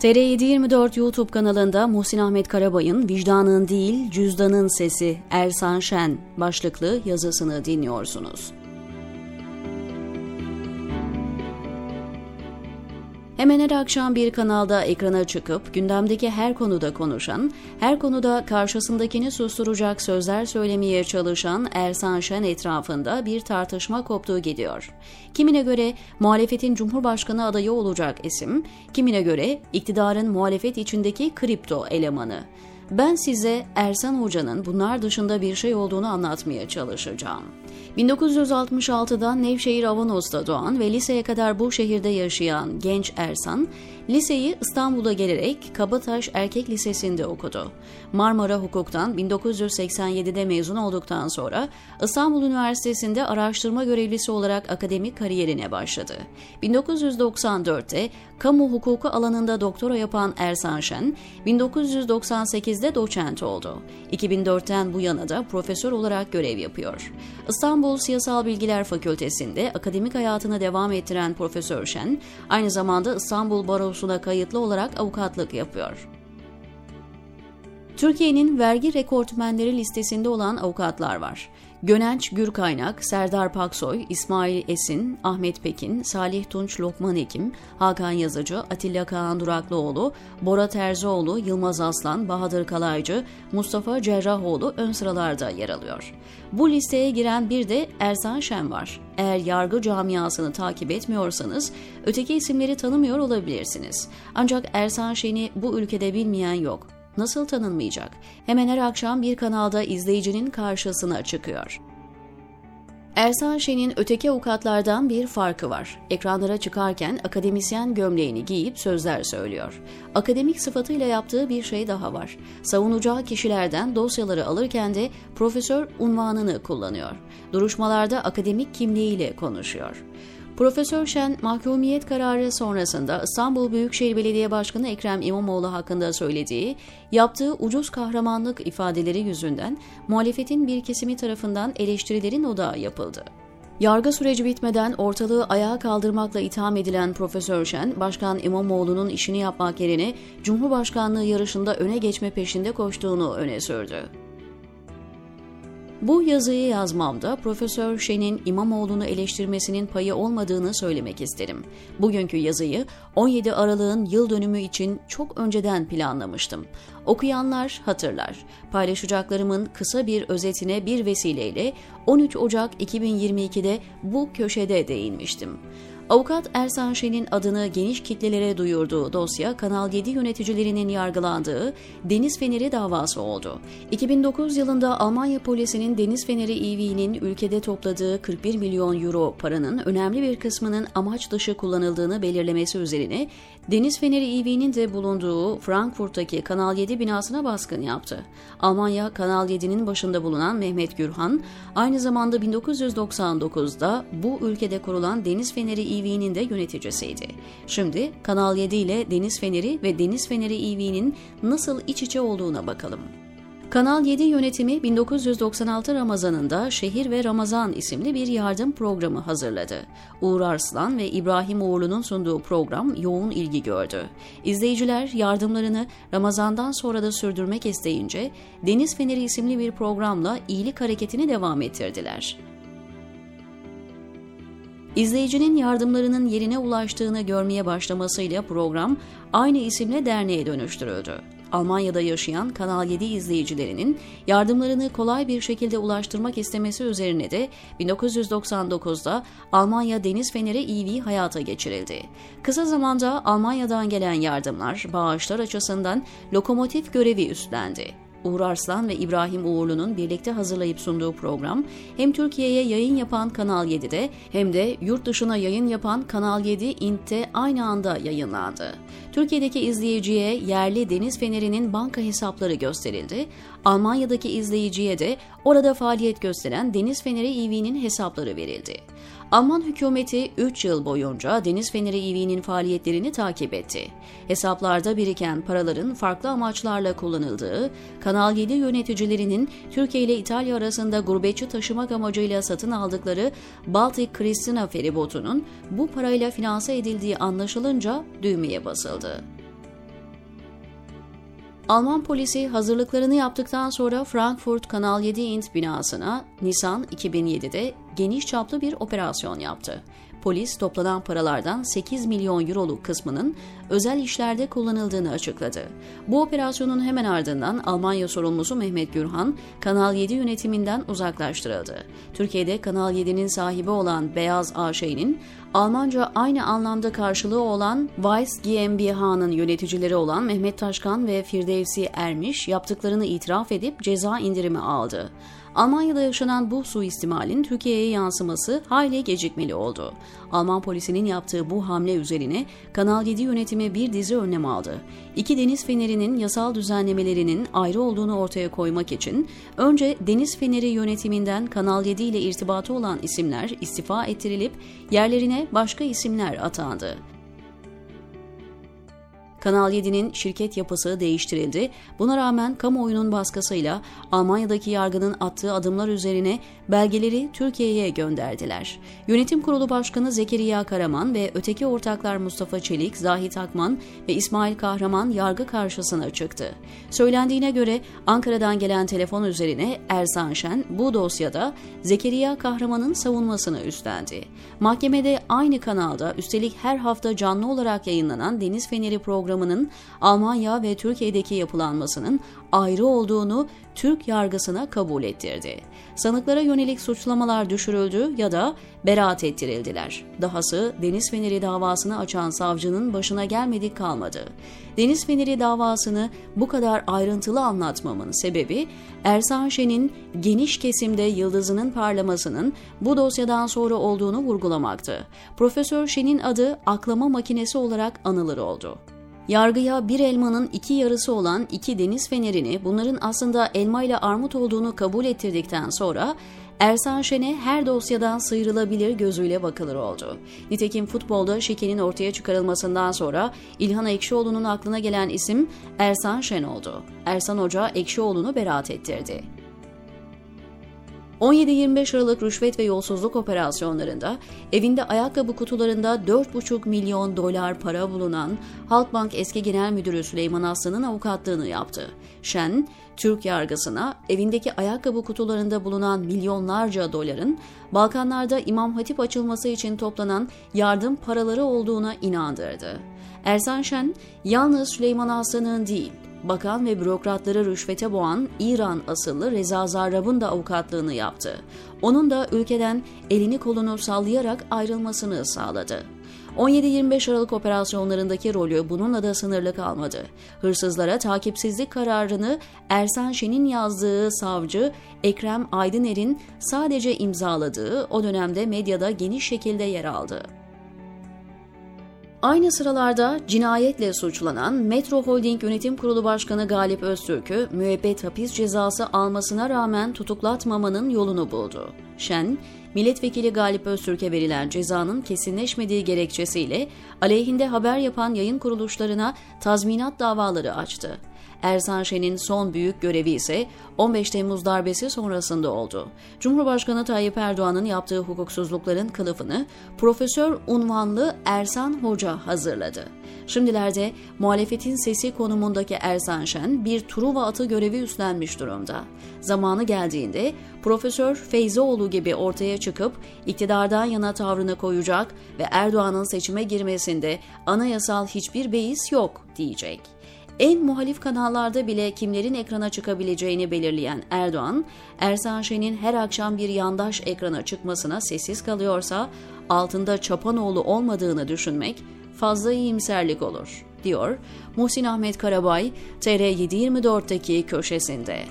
TR724 YouTube kanalında Muhsin Ahmet Karabay'ın Vicdanın Değil Cüzdanın Sesi Ersan Şen başlıklı yazısını dinliyorsunuz. Hemen her akşam bir kanalda ekrana çıkıp gündemdeki her konuda konuşan, her konuda karşısındakini susturacak sözler söylemeye çalışan Ersan Şen etrafında bir tartışma koptuğu gidiyor. Kimine göre muhalefetin Cumhurbaşkanı adayı olacak isim, kimine göre iktidarın muhalefet içindeki kripto elemanı. Ben size Ersan Hoca'nın bunlar dışında bir şey olduğunu anlatmaya çalışacağım. 1966'da Nevşehir Avanos'ta doğan ve liseye kadar bu şehirde yaşayan genç Ersan, liseyi İstanbul'a gelerek Kabataş Erkek Lisesi'nde okudu. Marmara Hukuk'tan 1987'de mezun olduktan sonra İstanbul Üniversitesi'nde araştırma görevlisi olarak akademik kariyerine başladı. 1994'te kamu hukuku alanında doktora yapan Ersan Şen, 1998'de doçent oldu. 2004'ten bu yana da profesör olarak görev yapıyor. İstanbul Siyasal Bilgiler Fakültesi'nde akademik hayatını devam ettiren Profesör Şen, aynı zamanda İstanbul Barosu'na kayıtlı olarak avukatlık yapıyor. Türkiye'nin vergi rekortmenleri listesinde olan avukatlar var. Gönenç Gürkaynak, Serdar Paksoy, İsmail Esin, Ahmet Pekin, Salih Tunç Lokman Ekim, Hakan Yazıcı, Atilla Kaan Duraklıoğlu, Bora Terzioğlu, Yılmaz Aslan, Bahadır Kalaycı, Mustafa Cerrahoğlu ön sıralarda yer alıyor. Bu listeye giren bir de Ersan Şen var. Eğer yargı camiasını takip etmiyorsanız öteki isimleri tanımıyor olabilirsiniz. Ancak Ersan Şen'i bu ülkede bilmeyen yok nasıl tanınmayacak? Hemen her akşam bir kanalda izleyicinin karşısına çıkıyor. Ersan Şen'in öteki avukatlardan bir farkı var. Ekranlara çıkarken akademisyen gömleğini giyip sözler söylüyor. Akademik sıfatıyla yaptığı bir şey daha var. Savunacağı kişilerden dosyaları alırken de profesör unvanını kullanıyor. Duruşmalarda akademik kimliğiyle konuşuyor. Profesör Şen mahkumiyet kararı sonrasında İstanbul Büyükşehir Belediye Başkanı Ekrem İmamoğlu hakkında söylediği, yaptığı ucuz kahramanlık ifadeleri yüzünden muhalefetin bir kesimi tarafından eleştirilerin odağı yapıldı. Yargı süreci bitmeden ortalığı ayağa kaldırmakla itham edilen Profesör Şen, Başkan İmamoğlu'nun işini yapmak yerine Cumhurbaşkanlığı yarışında öne geçme peşinde koştuğunu öne sürdü. Bu yazıyı yazmamda Profesör Şen'in İmamoğlu'nu eleştirmesinin payı olmadığını söylemek isterim. Bugünkü yazıyı 17 Aralık'ın yıl dönümü için çok önceden planlamıştım. Okuyanlar hatırlar. Paylaşacaklarımın kısa bir özetine bir vesileyle 13 Ocak 2022'de bu köşede değinmiştim. Avukat Ersan Şen'in adını geniş kitlelere duyurduğu dosya Kanal 7 yöneticilerinin yargılandığı Deniz Feneri davası oldu. 2009 yılında Almanya polisinin Deniz Feneri EV'nin ülkede topladığı 41 milyon euro paranın önemli bir kısmının amaç dışı kullanıldığını belirlemesi üzerine Deniz Feneri EV'nin de bulunduğu Frankfurt'taki Kanal 7 binasına baskın yaptı. Almanya Kanal 7'nin başında bulunan Mehmet Gürhan aynı zamanda 1999'da bu ülkede kurulan Deniz Feneri EV'nin de yöneticisiydi. Şimdi Kanal 7 ile Deniz Feneri ve Deniz Feneri EV'nin nasıl iç içe olduğuna bakalım. Kanal 7 yönetimi 1996 Ramazanında Şehir ve Ramazan isimli bir yardım programı hazırladı. Uğur Arslan ve İbrahim Uğurlu'nun sunduğu program yoğun ilgi gördü. İzleyiciler yardımlarını Ramazandan sonra da sürdürmek isteyince Deniz Feneri isimli bir programla iyilik hareketini devam ettirdiler. İzleyicinin yardımlarının yerine ulaştığını görmeye başlamasıyla program aynı isimle derneğe dönüştürüldü. Almanya'da yaşayan Kanal 7 izleyicilerinin yardımlarını kolay bir şekilde ulaştırmak istemesi üzerine de 1999'da Almanya Deniz Feneri EV hayata geçirildi. Kısa zamanda Almanya'dan gelen yardımlar, bağışlar açısından lokomotif görevi üstlendi. Uğur Arslan ve İbrahim Uğurlu'nun birlikte hazırlayıp sunduğu program hem Türkiye'ye yayın yapan Kanal 7'de hem de yurt dışına yayın yapan Kanal 7 İnt'te aynı anda yayınlandı. Türkiye'deki izleyiciye yerli Deniz Feneri'nin banka hesapları gösterildi. Almanya'daki izleyiciye de orada faaliyet gösteren Deniz Feneri EV'nin hesapları verildi. Alman hükümeti 3 yıl boyunca Deniz Feneri EV'nin faaliyetlerini takip etti. Hesaplarda biriken paraların farklı amaçlarla kullanıldığı, Kanal 7 yöneticilerinin Türkiye ile İtalya arasında gurbetçi taşımak amacıyla satın aldıkları Baltic Christina feribotunun bu parayla finanse edildiği anlaşılınca düğmeye basıldı. Alman polisi hazırlıklarını yaptıktan sonra Frankfurt Kanal 7 Int binasına Nisan 2007'de geniş çaplı bir operasyon yaptı. Polis toplanan paralardan 8 milyon euroluk kısmının özel işlerde kullanıldığını açıkladı. Bu operasyonun hemen ardından Almanya sorumlusu Mehmet Gürhan, Kanal 7 yönetiminden uzaklaştırıldı. Türkiye'de Kanal 7'nin sahibi olan Beyaz AŞ'nin Almanca aynı anlamda karşılığı olan Weiss GmbH'nın yöneticileri olan Mehmet Taşkan ve Firdevsi Ermiş yaptıklarını itiraf edip ceza indirimi aldı. Almanya'da yaşanan bu suistimalin Türkiye'ye yansıması hayli gecikmeli oldu. Alman polisinin yaptığı bu hamle üzerine Kanal 7 yönetimi bir dizi önlem aldı. İki deniz fenerinin yasal düzenlemelerinin ayrı olduğunu ortaya koymak için önce Deniz Feneri yönetiminden Kanal 7 ile irtibatı olan isimler istifa ettirilip yerlerine başka isimler atandı. Kanal 7'nin şirket yapısı değiştirildi. Buna rağmen kamuoyunun baskısıyla Almanya'daki yargının attığı adımlar üzerine belgeleri Türkiye'ye gönderdiler. Yönetim Kurulu Başkanı Zekeriya Karaman ve öteki ortaklar Mustafa Çelik, Zahit Akman ve İsmail Kahraman yargı karşısına çıktı. Söylendiğine göre Ankara'dan gelen telefon üzerine Ersan Şen bu dosyada Zekeriya Kahraman'ın savunmasını üstlendi. Mahkemede aynı kanalda üstelik her hafta canlı olarak yayınlanan Deniz Feneri programının Almanya ve Türkiye'deki yapılanmasının ayrı olduğunu Türk yargısına kabul ettirdi. Sanıklara yönelik suçlamalar düşürüldü ya da beraat ettirildiler. Dahası Deniz Feneri davasını açan savcının başına gelmedik kalmadı. Deniz Feneri davasını bu kadar ayrıntılı anlatmamın sebebi Ersan Şen'in geniş kesimde yıldızının parlamasının bu dosyadan sonra olduğunu vurgulamaktı. Profesör Şen'in adı aklama makinesi olarak anılır oldu. Yargıya bir elmanın iki yarısı olan iki deniz fenerini bunların aslında elma ile armut olduğunu kabul ettirdikten sonra Ersan Şen'e her dosyadan sıyrılabilir gözüyle bakılır oldu. Nitekim futbolda şekenin ortaya çıkarılmasından sonra İlhan Ekşioğlu'nun aklına gelen isim Ersan Şen oldu. Ersan Hoca Ekşioğlu'nu beraat ettirdi. 17-25 Aralık rüşvet ve yolsuzluk operasyonlarında evinde ayakkabı kutularında 4,5 milyon dolar para bulunan Halkbank eski genel müdürü Süleyman Aslan'ın avukatlığını yaptı. Şen, Türk yargısına evindeki ayakkabı kutularında bulunan milyonlarca doların Balkanlarda İmam Hatip açılması için toplanan yardım paraları olduğuna inandırdı. Ersan Şen, yalnız Süleyman Aslan'ın değil, bakan ve bürokratları rüşvete boğan İran asıllı Reza Zarrab'ın da avukatlığını yaptı. Onun da ülkeden elini kolunu sallayarak ayrılmasını sağladı. 17-25 Aralık operasyonlarındaki rolü bununla da sınırlı kalmadı. Hırsızlara takipsizlik kararını Ersan Şen'in yazdığı savcı Ekrem Aydıner'in sadece imzaladığı o dönemde medyada geniş şekilde yer aldı. Aynı sıralarda cinayetle suçlanan Metro Holding Yönetim Kurulu Başkanı Galip Öztürk'ü müebbet hapis cezası almasına rağmen tutuklatmamanın yolunu buldu. Şen, milletvekili Galip Öztürk'e verilen cezanın kesinleşmediği gerekçesiyle aleyhinde haber yapan yayın kuruluşlarına tazminat davaları açtı. Ersan Şen'in son büyük görevi ise 15 Temmuz darbesi sonrasında oldu. Cumhurbaşkanı Tayyip Erdoğan'ın yaptığı hukuksuzlukların kılıfını Profesör unvanlı Ersan Hoca hazırladı. Şimdilerde muhalefetin sesi konumundaki Ersan Şen bir Truva atı görevi üstlenmiş durumda. Zamanı geldiğinde Profesör Feyzoğlu gibi ortaya çıkıp iktidardan yana tavrını koyacak ve Erdoğan'ın seçime girmesinde anayasal hiçbir beis yok diyecek. En muhalif kanallarda bile kimlerin ekrana çıkabileceğini belirleyen Erdoğan, Ersan Şen'in her akşam bir yandaş ekrana çıkmasına sessiz kalıyorsa altında Çapanoğlu olmadığını düşünmek fazla iyimserlik olur, diyor Muhsin Ahmet Karabay TR724'teki köşesinde.